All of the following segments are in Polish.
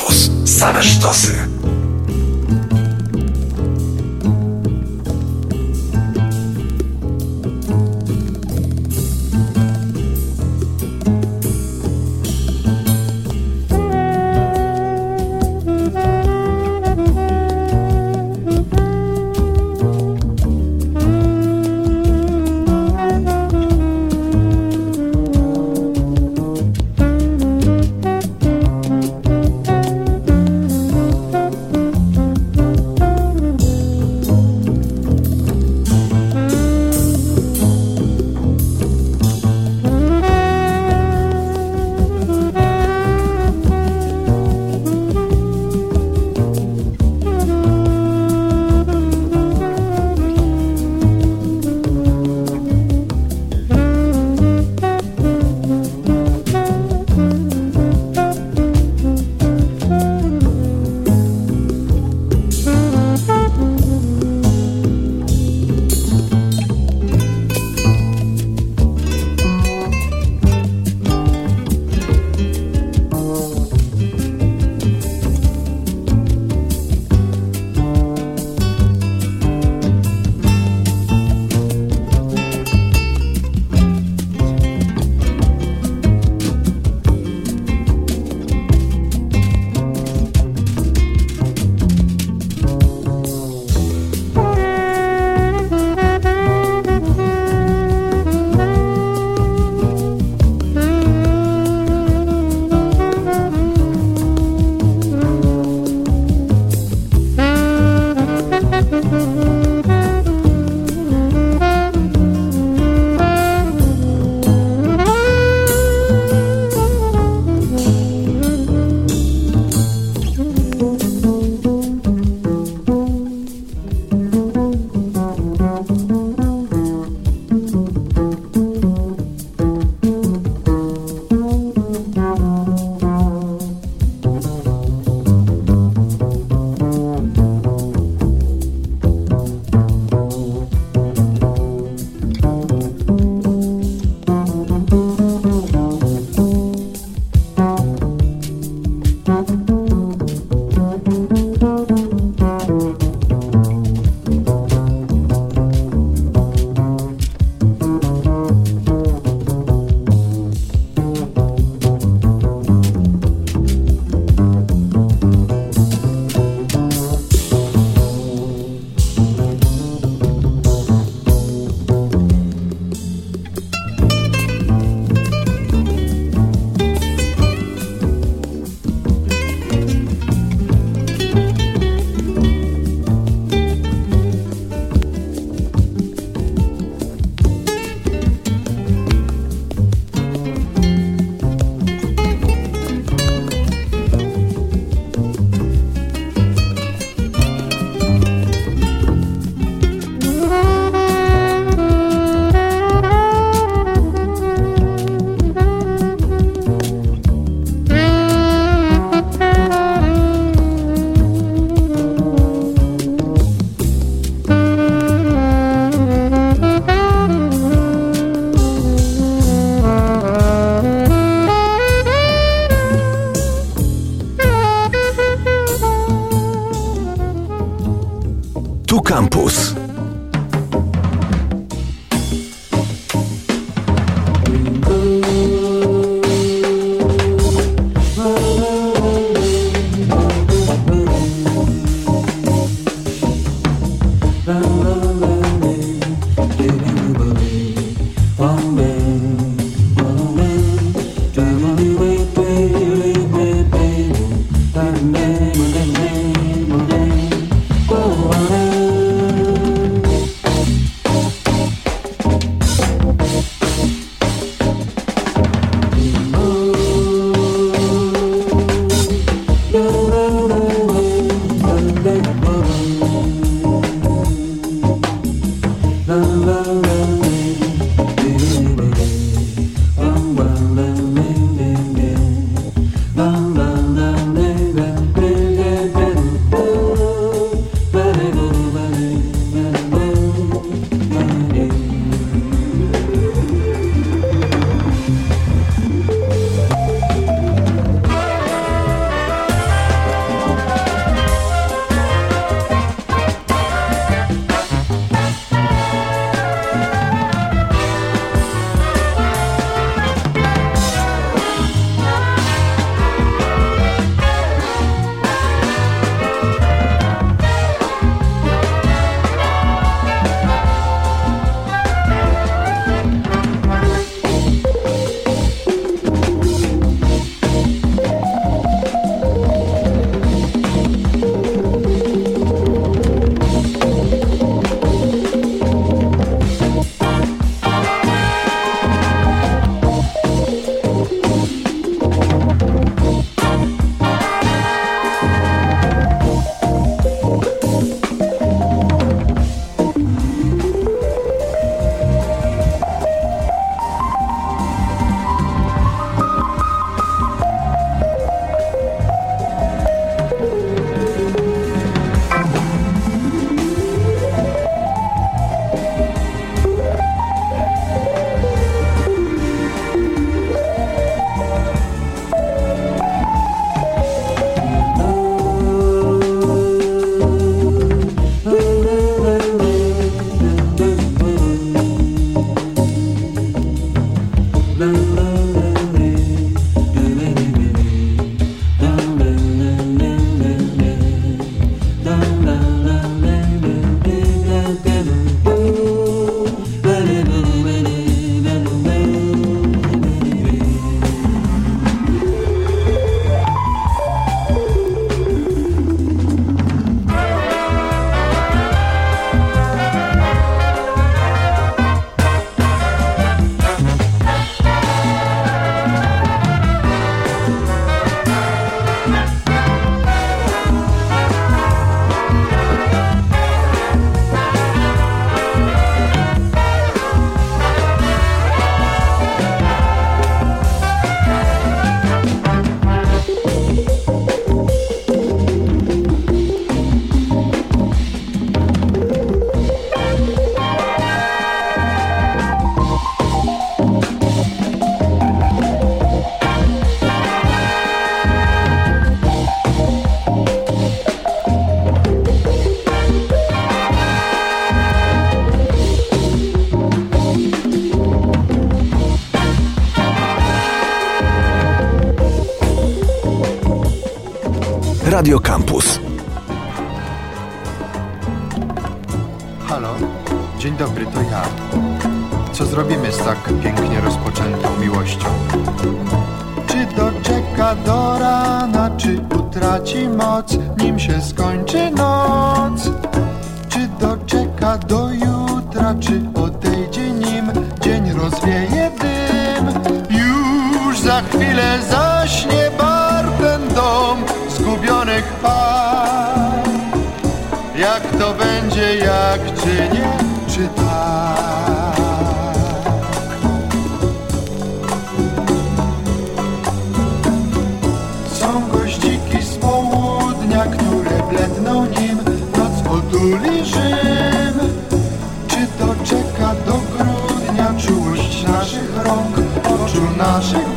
Campus. Same sztosy. Campus. Halo? Dzień dobry, to ja. Co zrobimy z tak pięknie rozpoczętą miłością? Czy doczeka do rana, czy utraci moc, nim się skończy noc? Czy doczeka do jutra, czy odejdzie nim dzień rozwieje dym? Już za chwilę zaśnie jak czy nie, czy tak? Są gościki z południa, które bledną nim, noc otuli Rzym. Czy to czeka do grudnia czułość naszych rąk, oczu naszych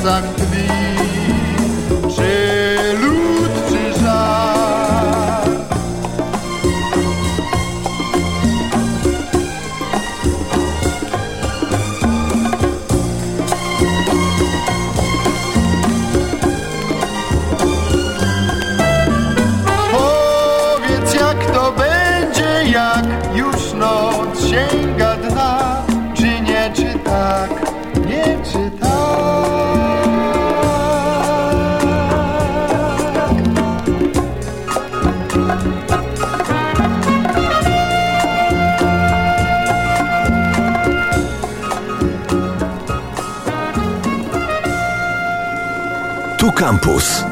w sercach Campus.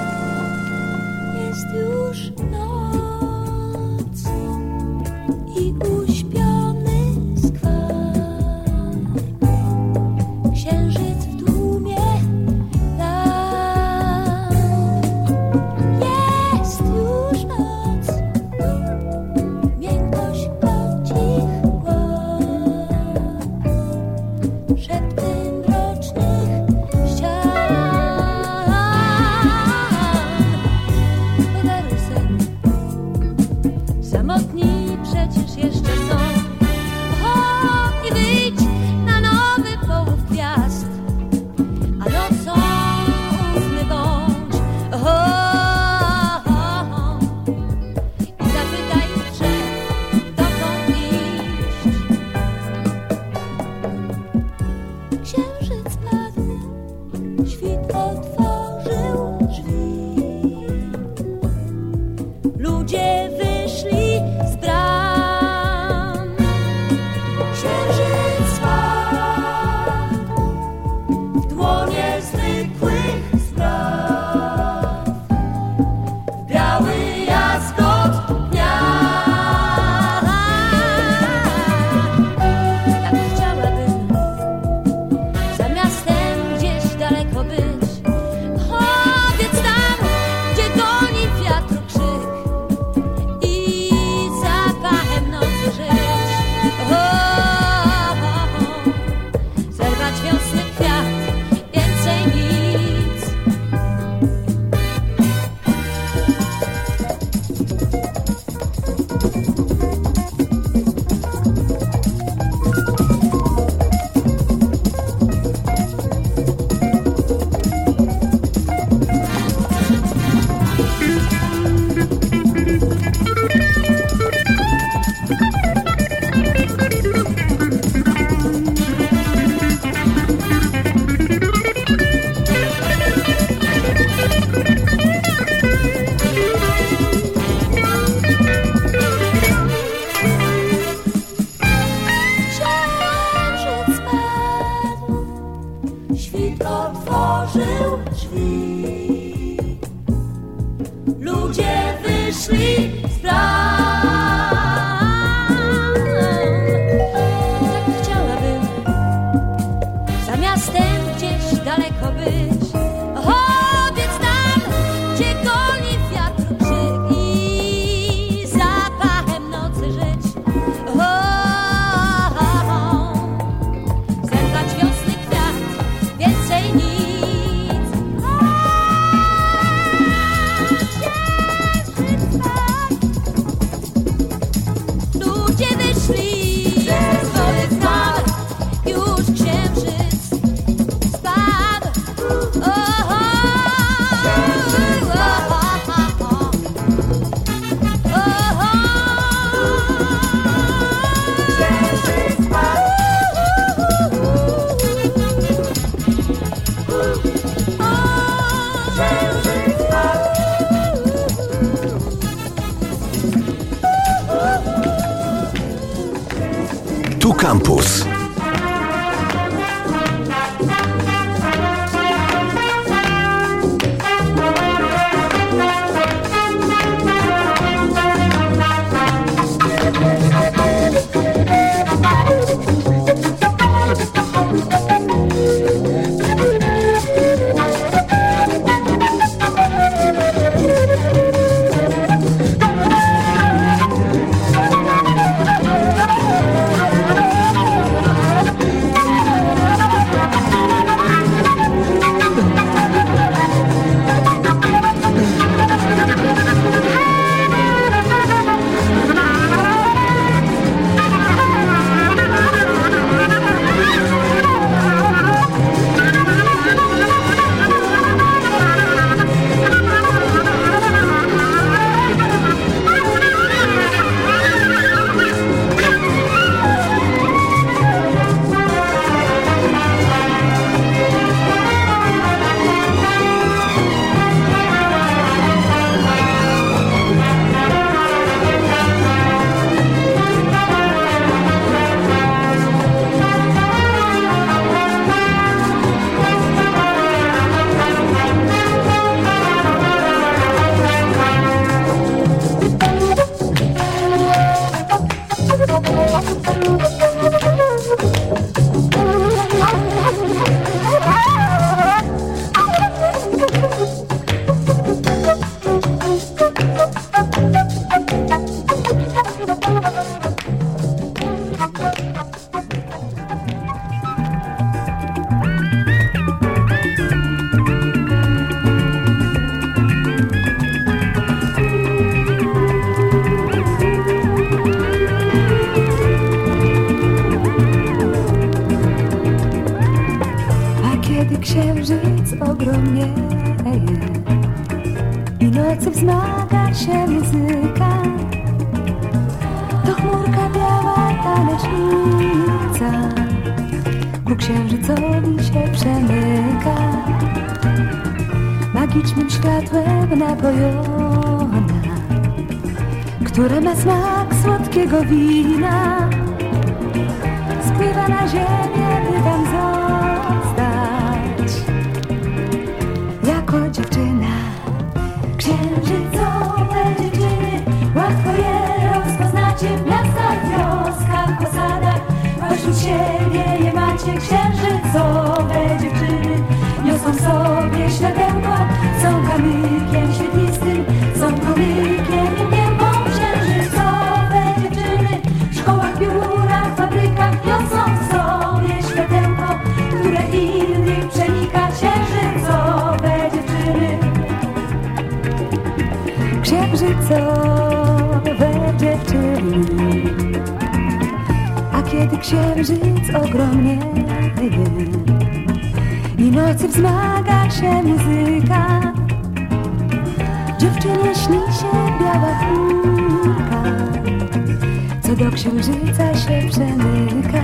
do księżyca się przemyka.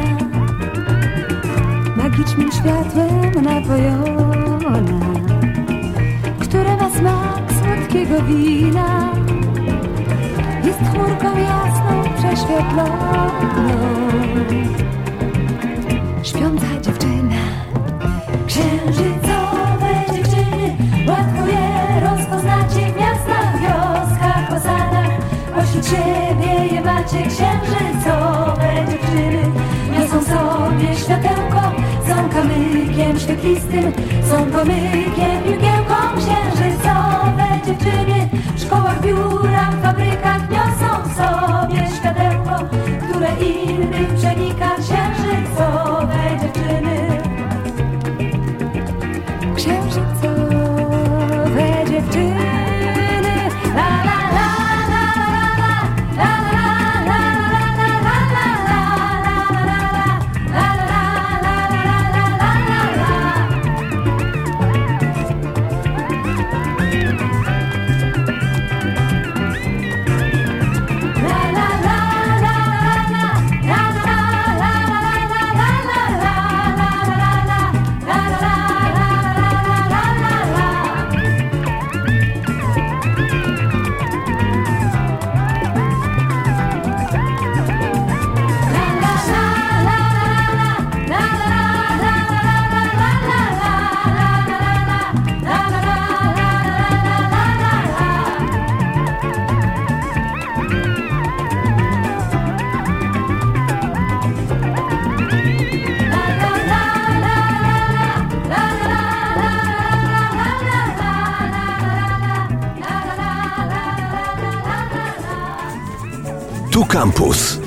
Magicznym światłem napojona Które ma smak słodkiego wina. Jest chmurką jasną, prześwietloną. Śpiąca dziewczyna Księżyc świecie księżycowe dziewczyny. Niosą sobie światełko, są kamykiem świetlistym Są pomykiem, jugiełką księżycowe dziewczyny. W szkołach, biurach, fabrykach niosą sobie światełko, które innych przenika. Campus.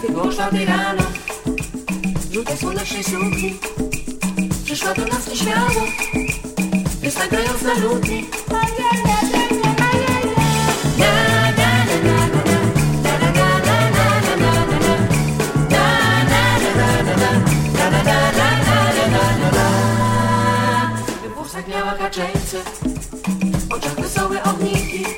Wyłączony do młodzieńcy, w oczach wesołe ogniki.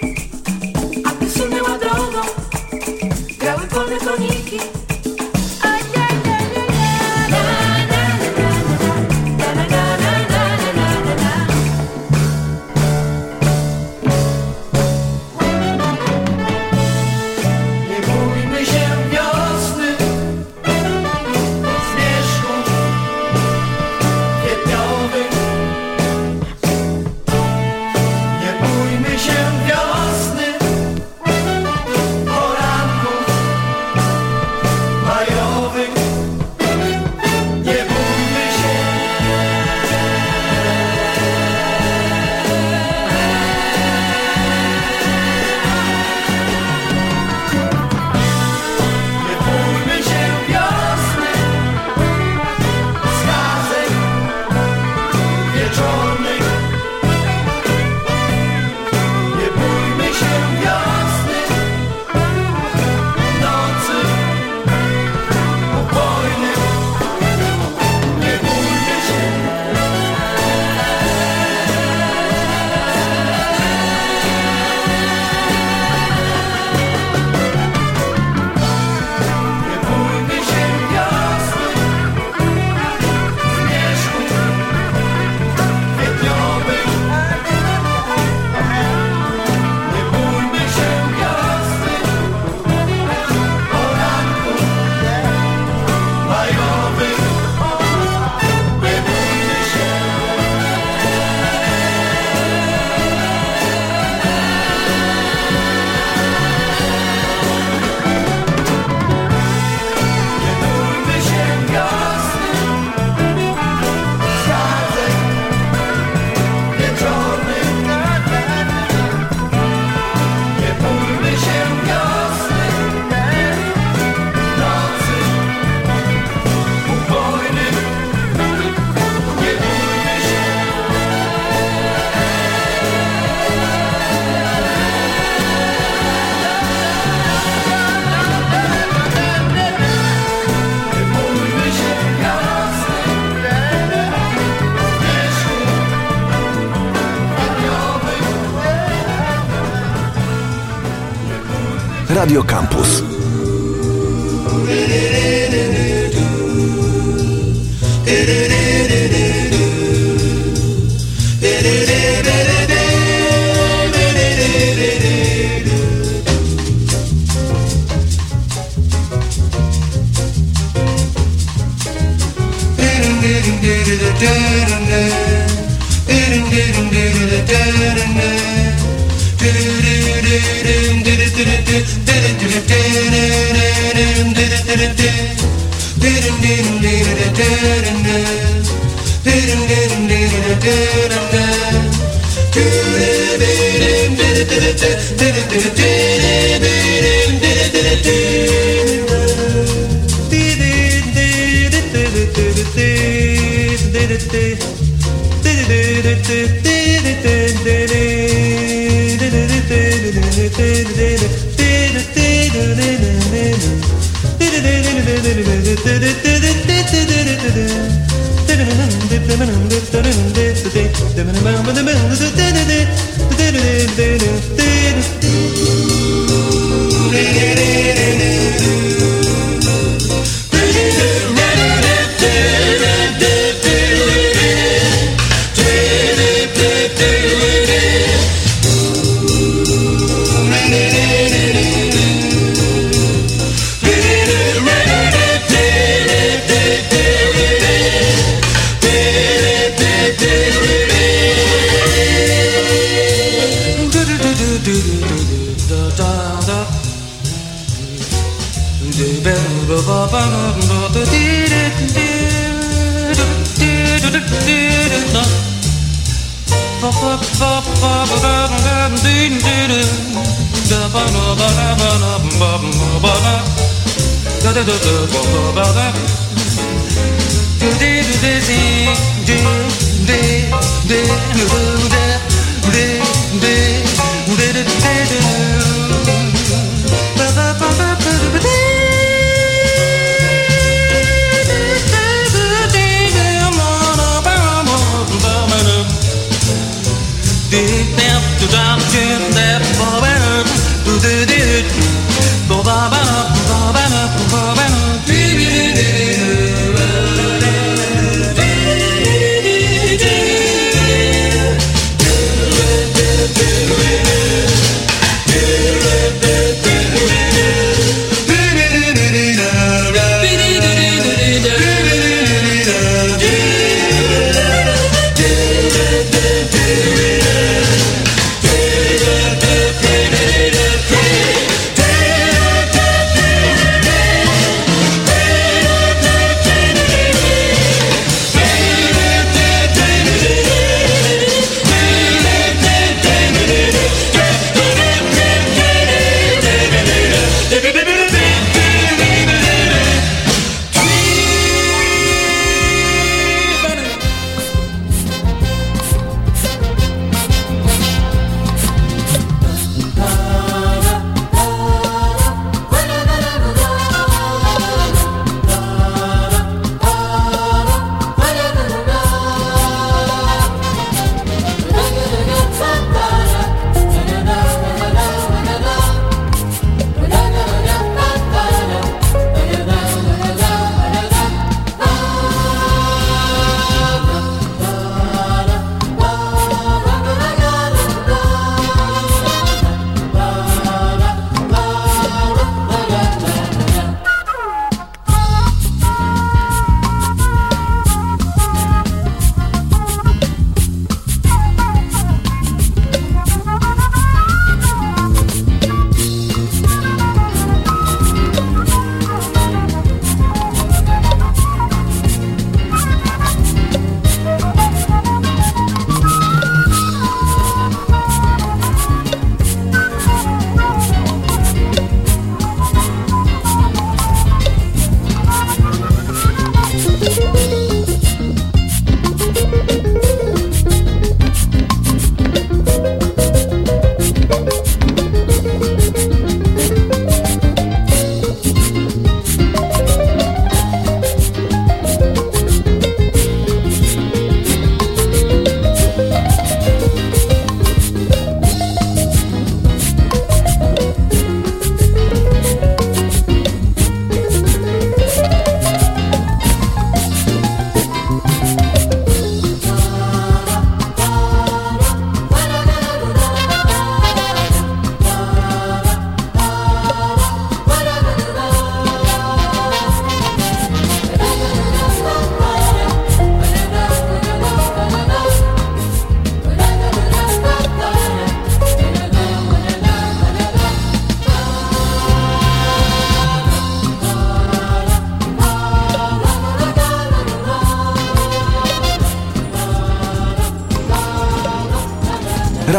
down to the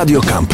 Radio Campus.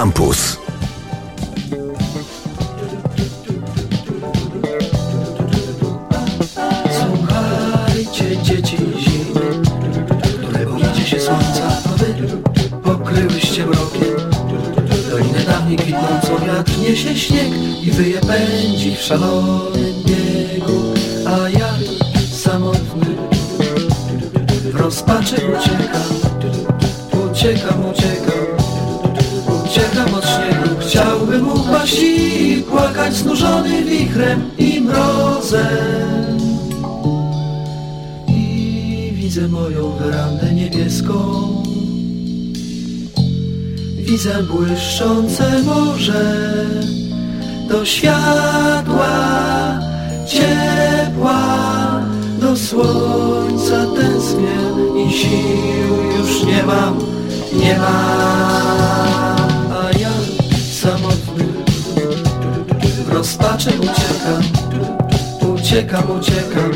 Campus. Płakać znużony wichrem i mrozem. I widzę moją werandę niebieską. Widzę błyszczące morze do światła ciepła, do słońca tęsknię i sił już nie mam, nie mam. Rozpaczy uciekam, uciekam, uciekam.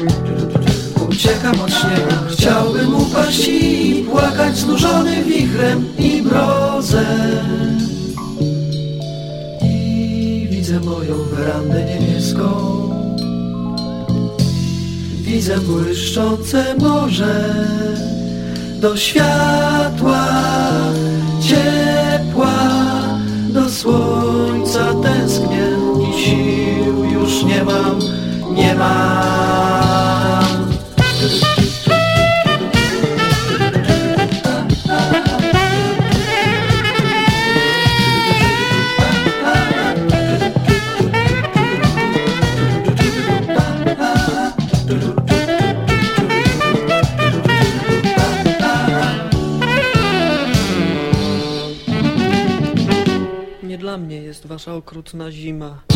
Uciekam od śniegu, chciałbym upaść i płakać znużony wichrem i mrozem. I widzę moją werandę niebieską, widzę błyszczące morze do światła ciepła, do słońca nie mam, nie dla mnie jest wasza okrutna zima.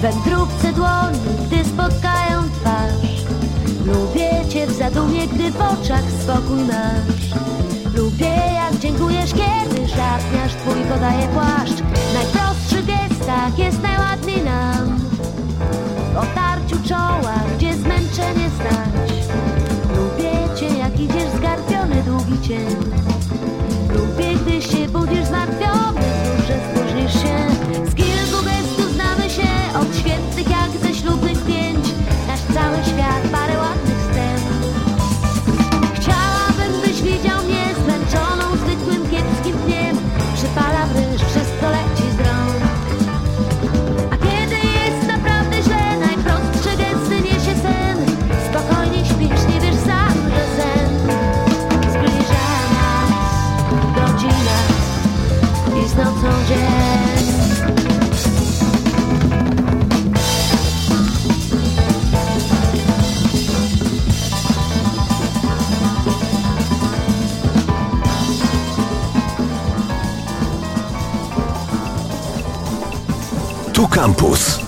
wędrówce dłoni, gdy spotkają twarz. Lubię cię w zadumie, gdy w oczach spokój masz. Lubię jak dziękujesz, kiedy szatniarz twój podaje płaszcz. Najprostszy gestach jest najładniej nam. W otarciu czoła, gdzie zmęczenie stać. Lubię cię, jak idziesz zgarbiony długi cień. Lubię, gdy się budzisz zmartwiony. Campus.